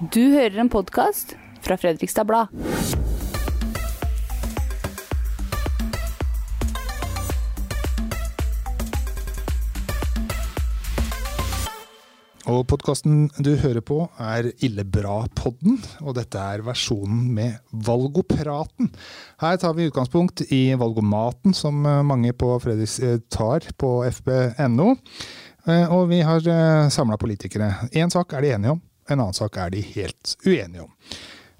Du hører en podkast fra Fredrikstad Blad. Og podkasten du hører på er Illebra-podden, og dette er versjonen med Valgopraten. Her tar vi utgangspunkt i valgomaten, som mange på Fredriks eh, tar på fb.no. Eh, og vi har samla politikere. Én sak er de enige om, en annen sak er de helt uenige om.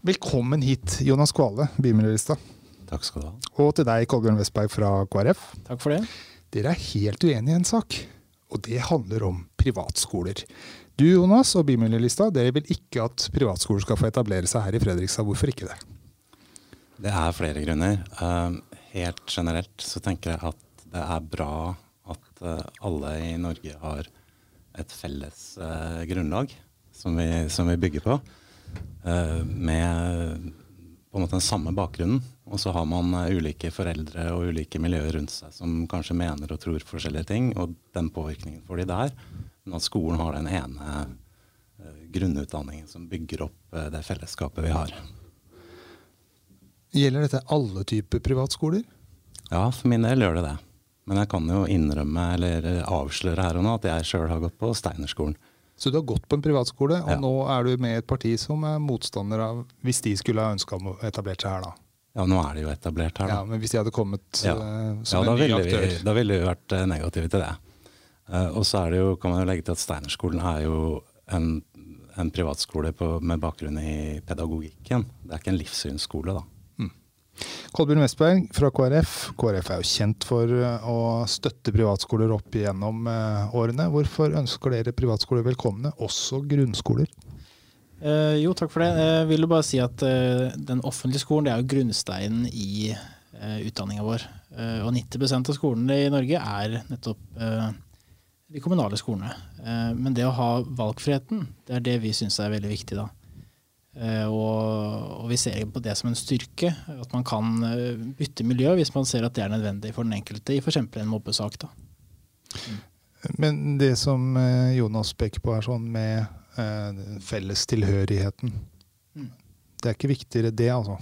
Velkommen hit, Jonas Kvale, bymiljølista. Takk skal du ha. Og til deg, Kolbjørn Westberg fra KrF. Takk for det. Dere er helt uenige i en sak, og det handler om privatskoler. Du Jonas og Bymiljølista, dere vil ikke at privatskoler skal få etablere seg her i Fredrikstad. Hvorfor ikke det? Det er flere grunner. Eh, helt generelt så tenker jeg at det er bra at eh, alle i Norge har et felles eh, grunnlag som vi, som vi bygger på. Med på en måte den samme bakgrunnen. Og så har man ulike foreldre og ulike miljøer rundt seg som kanskje mener og tror forskjellige ting, og den påvirkningen får de der. Men at skolen har den ene uh, grunnutdanningen som bygger opp det fellesskapet vi har. Gjelder dette alle typer privatskoler? Ja, for min del gjør det det. Men jeg kan jo innrømme eller avsløre her og nå at jeg sjøl har gått på Steinerskolen. Så du har gått på en privatskole, og ja. nå er du med i et parti som er motstander av Hvis de skulle ha ønska å etablert seg her, da? Ja, nå er de jo etablert her, da. Ja, Men hvis de hadde kommet ja. uh, som en ny aktør? Vi, da ville vi vært negative til det. Uh, og så er det jo, kan man jo legge til at Steinerskolen er jo en, en privatskole på, med bakgrunn i pedagogikken. Det er ikke en livssynsskole, da. Kolbjørn Westberg fra KrF. KrF er jo kjent for eh, å støtte privatskoler opp igjennom uh, årene. Hvorfor ønsker dere privatskoler velkomne, også grunnskoler? Eh, jo, takk for det. Jeg vil jo bare si at eh, den offentlige skolen er jo grunnsteinen i eh, utdanninga vår. og 90% av skolene i Norge er nettopp de kommunale skolene. Eh, men det å ha valgfriheten, det er det vi syns er veldig viktig. da. Eh, og, vi ser på det som en styrke, at man kan eh, bytte miljø hvis man ser at det er nødvendig for den enkelte i f.eks. en mobbesak. Mm. Men det som Jonas peker på, er sånn med eh, felles tilhørigheten. Mm. Det er ikke viktigere det, altså?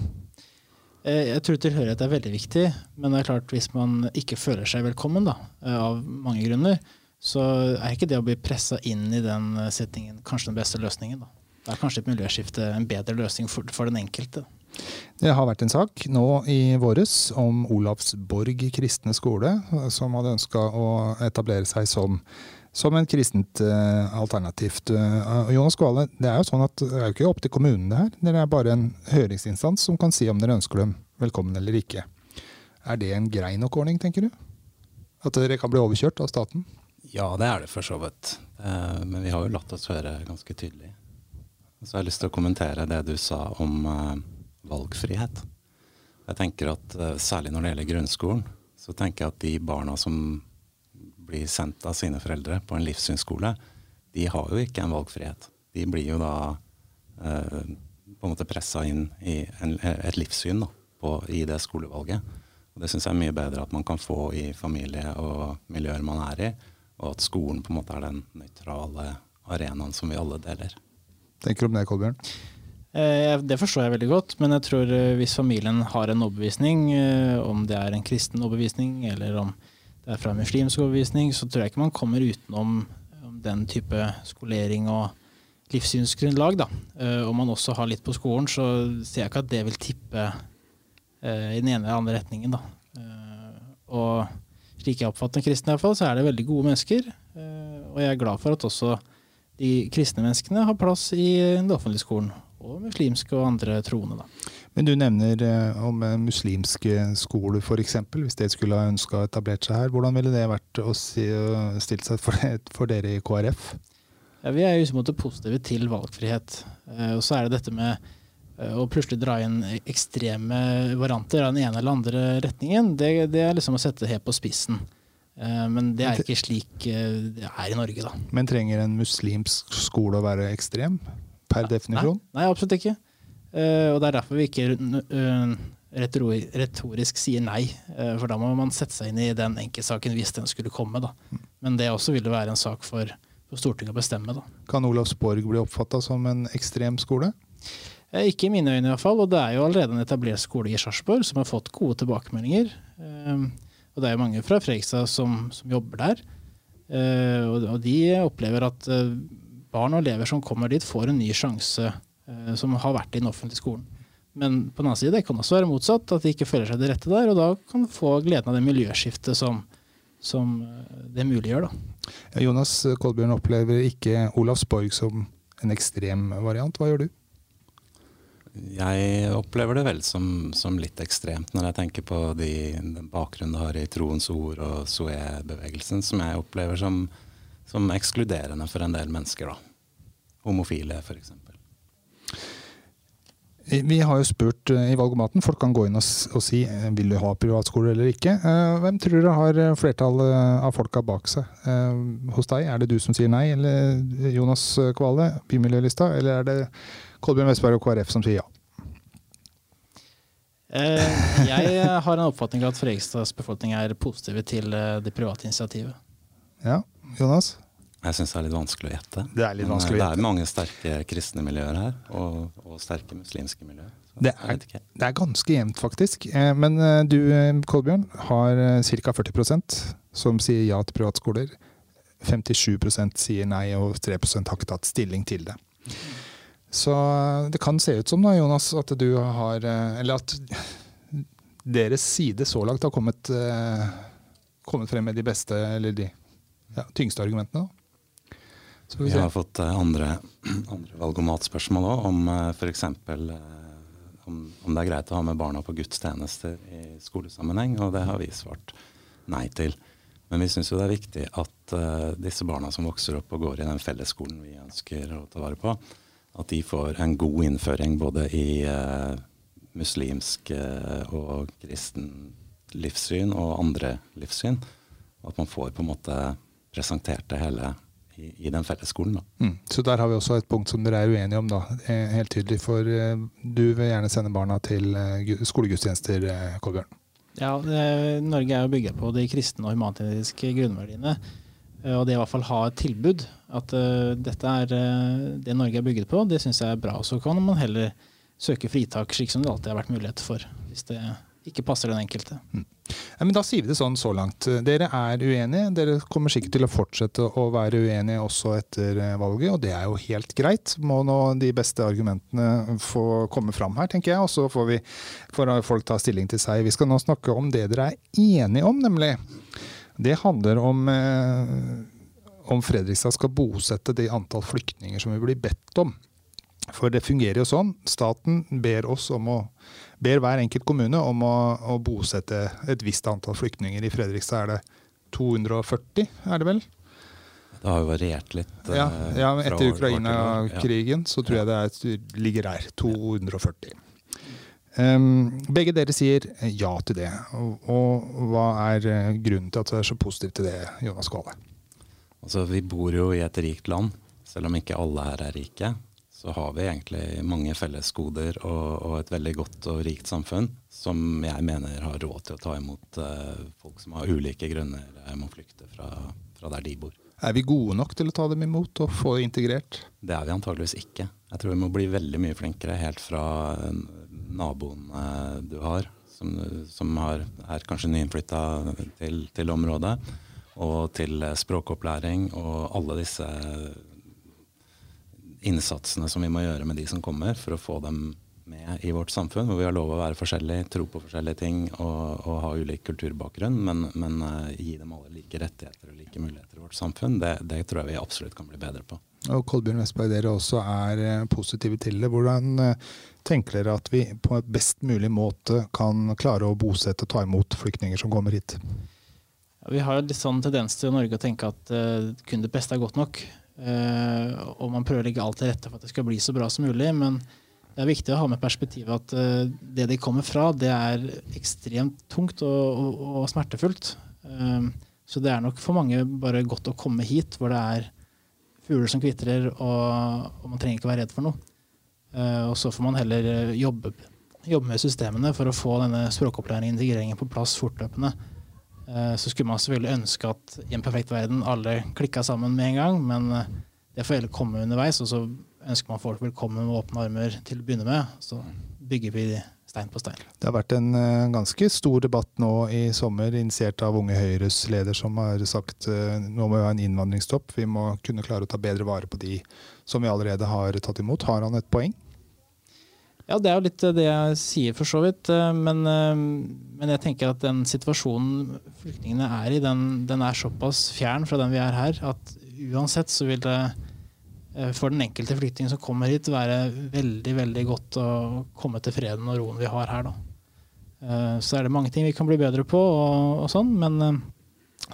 Jeg tror tilhørighet er veldig viktig, men det er klart hvis man ikke føler seg velkommen, da, av mange grunner, så er ikke det å bli pressa inn i den eh, settingen kanskje den beste løsningen. Da. Det er kanskje et miljøskifte en bedre løsning for, for, den enkelte. Det har vært en sak nå i våres om Olavsborg kristne skole, som hadde ønska å etablere seg som, som en kristent uh, alternativt. Uh, Jonas Kvale, det er jo sånn at det er jo ikke opp til kommunene her. Dere er bare en høringsinstans som kan si om dere ønsker dem velkommen eller ikke. Er det en grei nok ordning, tenker du? At dere kan bli overkjørt av staten? Ja, det er det for så vidt. Uh, men vi har jo latt oss høre ganske tydelig. Så jeg har lyst til å kommentere det du sa om uh, valgfrihet. Jeg tenker at uh, Særlig når det gjelder grunnskolen, så tenker jeg at de barna som blir sendt av sine foreldre på en livssynsskole, de har jo ikke en valgfrihet. De blir jo da uh, på en måte pressa inn i en, et livssyn da, på, i det skolevalget. Og Det syns jeg er mye bedre at man kan få i familie og miljøer man er i, og at skolen på en måte er den nøytrale arenaen som vi alle deler. Tenker du om det, Kolbjørn? Eh, det forstår jeg veldig godt, men jeg tror eh, hvis familien har en overbevisning, eh, om det er en kristen overbevisning eller om det er fra en muslimsk overbevisning, så tror jeg ikke man kommer utenom den type skolering og livssynsgrunnlag. Da. Om man også har litt på skolen, så ser jeg ikke at det vil tippe i den ene eller andre retningen. Da. Og slik jeg oppfatter kristne, i hvert fall, så er det veldig gode mennesker. Og jeg er glad for at også de kristne menneskene har plass i den offentlige skolen. Og muslimske og andre troende. da. Men du nevner eh, om muslimske skoler f.eks. Hvis det skulle ha ønska å etablert seg her, hvordan ville det vært å si, stilt seg for, for, dere i KrF? Ja, vi er jo positive til valgfrihet. Eh, og så er det dette med Eh, og plutselig dra inn ekstreme varianter av den ene eller andre retningen, det, det er liksom å sette det helt på spissen. Eh, men det er ikke slik eh, det er i Norge, da. Men trenger en muslimsk skole å være ekstrem? Per definisjon? Nei, nei, absolutt ikke. Og det er derfor vi ikke retorisk sier nei. For da må man sette seg inn i den enkeltsaken hvis den skulle komme. Da. Men det også vil være en sak for for Stortinget å bestemme. Da. Kan Olavsborg bli oppfatta som en ekstrem skole? Eh, ikke i mine øyne, iallfall. Og det er jo allerede en etablert skole i Sarpsborg som har fått gode tilbakemeldinger. Og det er jo mange fra Fredrikstad som, som jobber der. Uh, og, og de opplever at uh, barn og elever som kommer dit, får en ny sjanse uh, som har vært i den offentlige skolen. Men på den annen side, det kan også være motsatt, at de ikke føler seg det rette der. Og da kan de få gleden av det miljøskiftet som, som det muliggjør. Da. Jonas Kolbjørn opplever ikke Olavsborg som en ekstrem variant. Hva gjør du? Jeg opplever det vel som, som litt ekstremt når jeg tenker på de, den bakgrunnen det har i Troens ord og Soe-bevegelsen, som jeg opplever som, som, ekskluderende for en del mennesker. da. Homofile, f.eks. Vi har jo spurt i valgomaten, folk kan gå inn og, og si vil du ha privatskole eller ikke. Hvem tror du har flertallet av folka bak seg hos deg? Er det du som sier nei, eller Jonas Kvale, Bymiljølista, eller er det Kolbjørn Vestberg og KrF som sier ja? Jeg har en oppfatning av at Fredrikstads befolkning er positive til det private initiativet. Ja, Jonas? Jeg syns det er litt vanskelig å gjette. Det er litt vanskelig å gjette. Det er mange sterke kristne miljøer her, og, og sterke muslimske miljøer. Det er, det er, ganske jevnt, faktisk. Men du, Kolbjørn, har ca. 40% som sier ja til privatskoler. 57% sier nei, og 3% har ikke tatt stilling til det. Så det kan se ut som da, Jonas, at du har Eller at deres side så langt har kommet, kommet frem med de beste, eller de ja, tyngste argumentene. da. Vi, vi, har fått andre, andre valgomatspørsmål òg, om f.eks. Om, om det er greit å ha med barna på gudstjenester i skolesammenheng, og det har vi svart nei til. Men vi syns det er viktig at uh, disse barna som vokser opp og går i den fellesskolen vi ønsker å ta vare på, at de får en god innføring både i uh, muslimsk uh, og kristen livssyn og andre livssyn. Og at man får på en måte presentert det hele i, i den fellesskolen. Mm. Så der har vi også et punkt som dere er uenige om, da. Helt tydelig. For du vil gjerne sende barna til skolegudstjenester, Kolbjørn? Ja, Norge er jo bygget på de kristne og humanitetiske grunnverdiene. Og det i hvert fall ha et tilbud, at uh, dette er uh, det Norge er bygget på, det syns jeg er bra. Så kan man heller søke fritak, slik som det alltid har vært mulighet for. Hvis det ikke passer den enkelte. Mm. Ja, men Da sier vi det sånn så langt. Dere er uenige. Dere kommer sikkert til å fortsette å være uenige også etter valget, og det er jo helt greit. Må nå de beste argumentene få komme fram her, tenker jeg. Og så får, får folk ta stilling til seg. Vi skal nå snakke om det dere er enige om, nemlig. Det handler om eh, om Fredrikstad skal bosette det antall flyktninger som vi blir bedt om. For det fungerer jo sånn. Staten ber oss om å ber hver enkelt kommune om å, å bosette et visst antall flyktninger. I Fredrikstad er det 240, er det vel? Det har jo variert litt. Ja, ja etter Ukraina-krigen så tror jeg det er, ligger der. 240. Um, begge dere sier ja til det. Og, og, hva er grunnen til at du er så positiv til det, Jonas Kvale? Altså, vi bor jo i et rikt land, selv om ikke alle her er rike så har vi egentlig mange fellesgoder og, og, et veldig godt og rikt samfunn som jeg mener har råd til å ta imot uh, folk som av ulike grunner uh, må flykte fra, fra, der de bor. Er vi gode nok til å ta dem imot og få integrert? Det er vi antageligvis ikke. Jeg tror vi må bli veldig mye flinkere helt fra naboen uh, du har, som, som har, er kanskje nyinnflytta til, til området, og til språkopplæring og alle disse innsatsene som vi må gjøre med de som kommer, for å få dem med i vårt samfunn, hvor vi har lov å være forskjellige, tro på forskjellige ting og, og ha ulik kulturbakgrunn, men, men uh, gi dem alle like rettigheter og like muligheter i vårt samfunn, det, det, tror jeg vi absolutt kan bli bedre på. Og Kolbjørn Vestberg, dere også er uh, positive til det. Hvordan uh, tenker dere at vi på et best mulig måte kan klare å bosette og ta imot flyktninger som kommer hit? Vi har litt sånn tendens til i Norge å tenke at kun det beste er godt nok. Uh, og man prøver å legge alt til rette for at det skal bli så bra som mulig. Men det er viktig å ha med perspektivet at uh, det de kommer fra, det er ekstremt tungt og, og, og smertefullt. Uh, så det er nok for mange bare godt å komme hit hvor det er fugler som kvitrer, og, og, man trenger ikke være redd for noe. og så får man heller jobbe, jobbe, med systemene for å få denne språkopplæringen og integreringen på plass fortløpende. Eh, så skulle man selvfølgelig ønske at i en perfekt verden alle klikka sammen med en gang, men eh, det får heller komme underveis. Og så ønsker man folk velkommen med åpne armer til å begynne med. Så bygger vi stein på stein. Det har vært en uh, ganske stor debatt nå i sommer, initiert av Unge Høyres leder, som har sagt nå må vi ha en innvandringsstopp. Vi må kunne klare å ta bedre vare på de som vi allerede har tatt imot. Har han et poeng? Ja, det er jo litt det jeg sier, for så vidt. Men, men jeg tenker at den situasjonen flyktningene er i, den, den, er såpass fjern fra den vi er her, at uansett så vil det Eh, for den enkelte flyktning som kommer hit, være veldig veldig godt å komme til freden og roen vi har her. Da. Eh, så er det mange ting vi kan bli bedre på, og, og sånn, men eh,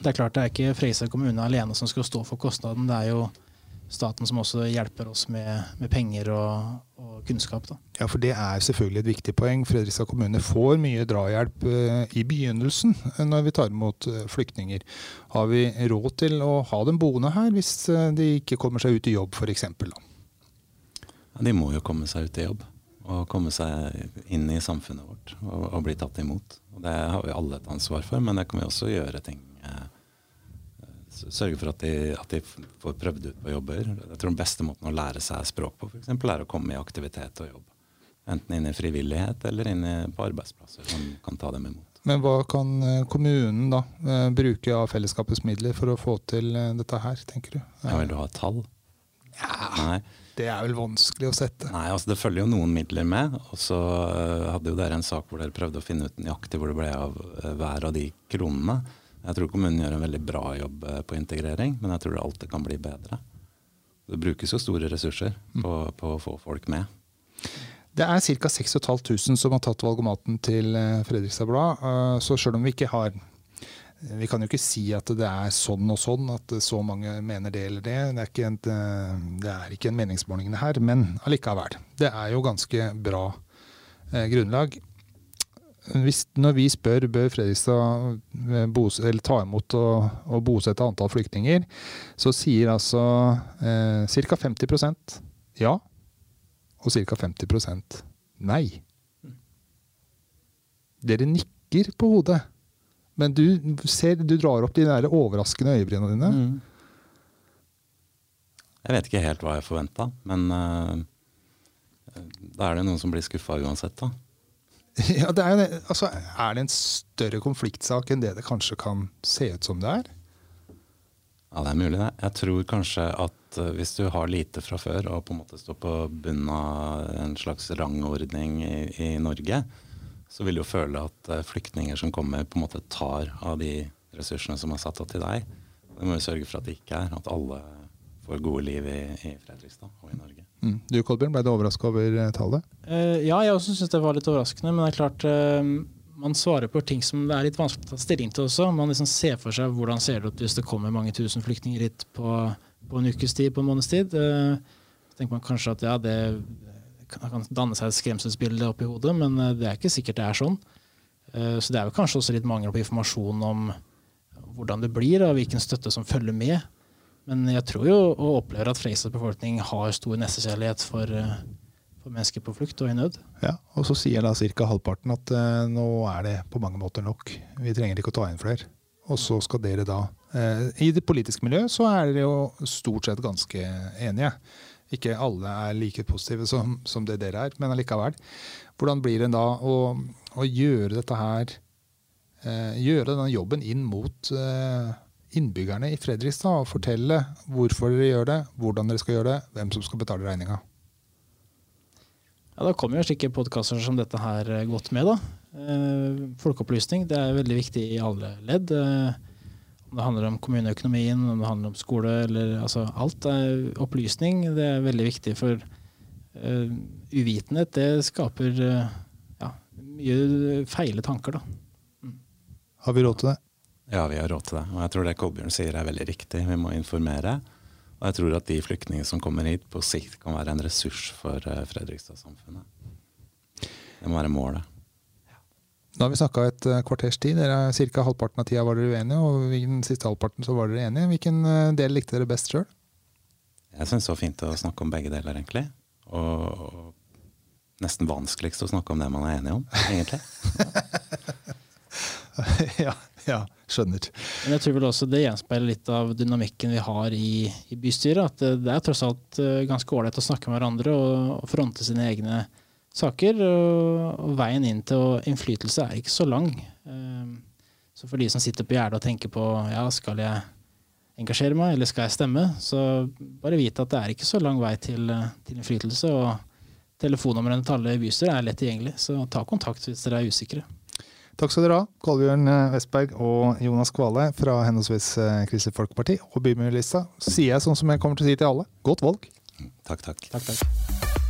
det er klart det er ikke Freisa kommune alene som skal stå for kostnaden. Det er jo staten som også hjelper oss med, med penger og, og kunnskap. Da. Ja, for Det er selvfølgelig et viktig poeng. Fredrikstad kommune får mye drahjelp uh, i begynnelsen uh, når vi tar imot uh, flyktninger. Har vi råd til å ha dem boende her hvis de ikke kommer seg ut i jobb f.eks.? Ja, de må jo komme seg ut i jobb og komme seg inn i samfunnet vårt og, og bli tatt imot. Og Det har vi alle et ansvar for, men det kan vi også gjøre ting sørge for at de, at de, får prøvd ut på jobber. Jeg tror Den beste måten å lære seg språk på for eksempel, er å komme i aktivitet og jobb. Enten inn i frivillighet eller inn på arbeidsplasser som kan ta dem imot. Men hva kan eh, kommunen da eh, bruke av fellesskapets midler for å få til eh, dette her, tenker du? Ja, Vil du ha tall? Ja, Nei. Det er vel vanskelig å sette. Nei, altså Det følger jo noen midler med. Og så hadde jo dere en sak hvor dere prøvde å finne ut nøyaktig hvor det ble av hver av de kronene. Jeg tror kommunen gjør en veldig bra jobb eh, på integrering, men jeg tror det alltid kan bli bedre. Det brukes jo store ressurser mm. på, på å få folk med. Det er ca. 6500 som har tatt valgomaten til eh, Fredrikstad Blad. Eh, så selv om vi ikke har Vi kan jo ikke si at det er sånn og sånn, at så mange mener det eller det. Det er ikke en, det er ikke en meningsmåling her, men allikevel. Det er jo ganske bra grunnlag hvis, når vi spør bør Fredrikstad eh, ta imot og, og, bosette antall flyktninger, så sier altså eh, ca. 50% ja og ca. 50% nei. Dere nikker på hodet, men du, ser, du drar opp de der overraskende øyebrynene dine. Mm. Jeg vet ikke helt hva jeg forventa, men uh, da er det noen som blir skuffa uansett. da. Ja, det er, altså, er, det en større konfliktsak enn det det kanskje kan se ut som det er? Ja, det er mulig, det. Jeg tror kanskje at uh, hvis du har lite fra før og på en måte står på bunnen av en slags rangordning i, i Norge, så vil du jo føle at uh, flyktninger som kommer, på en måte tar av de ressursene som er satt av til deg. Det må vi sørge for at det ikke er. At alle får gode liv i, i Fredrikstad og i Norge. Mm. Du Kolbjørn, ble du overraska over eh, tallet? Uh, ja, jeg også syns det var litt overraskende. Men det er klart uh, man svarer på ting som det er litt vanskelig å ta stilling til også. Man liksom ser for seg hvordan ser det ut hvis det kommer mange tusen flyktninger hit på, på en ukes tid, på en måneds tid. Uh, så tenker man kanskje at ja, det kan danne seg et skremselsbilde oppi hodet, men det er ikke sikkert det er sånn. Så det er vel kanskje også litt mangel på informasjon om hvordan det blir, og hvilken støtte som følger med. Men jeg tror jo og opplever at Fredrikstads befolkning har stor nestekjærlighet for, eh, for, mennesker på flukt og i nød. Ja, Og så sier da ca. halvparten at eh, nå er det på mange måter nok. Vi trenger ikke å ta inn flere. Og så skal dere da eh, I det politiske miljøet så er dere jo stort sett ganske enige. Ikke alle er like positive som, som det dere er, men allikevel. Hvordan blir det da å, å gjøre dette her eh, Gjøre denne jobben inn mot innbyggerne i Fredrikstad og fortelle hvorfor dere gjør det, hvordan dere skal gjøre det, hvem som skal betale regninga. Ja, Da kommer jo slike podkaster som dette her eh, godt med. da. Eh, folkeopplysning det er veldig viktig i alle ledd. Eh, om det handler om kommuneøkonomien, om det handler om skole, eller altså alt. er Opplysning det er veldig viktig. For uh, uvitenhet det skaper uh, ja, mye feile tanker. da. Mm. Har vi råd til det? Ja, vi har råd til det. Og jeg tror det Kolbjørn sier er veldig riktig. Vi må informere. Og jeg tror at de flyktningene som kommer hit, på sikt kan være en ressurs for uh, Fredrikstad-samfunnet. Det må være målet. Da har vi snakka et uh, kvarters tid. Dere Ca. halvparten av tida var dere uenige, og i den siste halvparten så var dere enige. Hvilken uh, del likte dere best sjøl? Jeg syns det var fint å snakke om begge deler, egentlig. Og, og nesten vanskeligst å snakke om det man er enige om, egentlig. ja, ja, skjønner. Men jeg tror vel også det gjenspeiler litt av dynamikken vi har i, i bystyret. At det, det er tross alt eh, ganske ålreit å snakke med hverandre og, og fronte sine egne saker. Og, og veien inn til innflytelse er ikke så lang. Um, så for de som sitter på gjerdet og tenker på ja, skal jeg engasjere meg, eller skal jeg stemme, så bare vite at det er ikke så lang vei til, til innflytelse. og Telefonnummeret til alle bystyret er lett tilgjengelig, så ta kontakt hvis dere er usikre. Takk skal dere ha, Kolbjørn Vestberg og Jonas Kvale fra henholdsvis eh, Kristelig Folkeparti og Bymiljølista. Sier jeg sånn som jeg kommer til å si til alle, godt valg. Takk, takk. Takk, takk.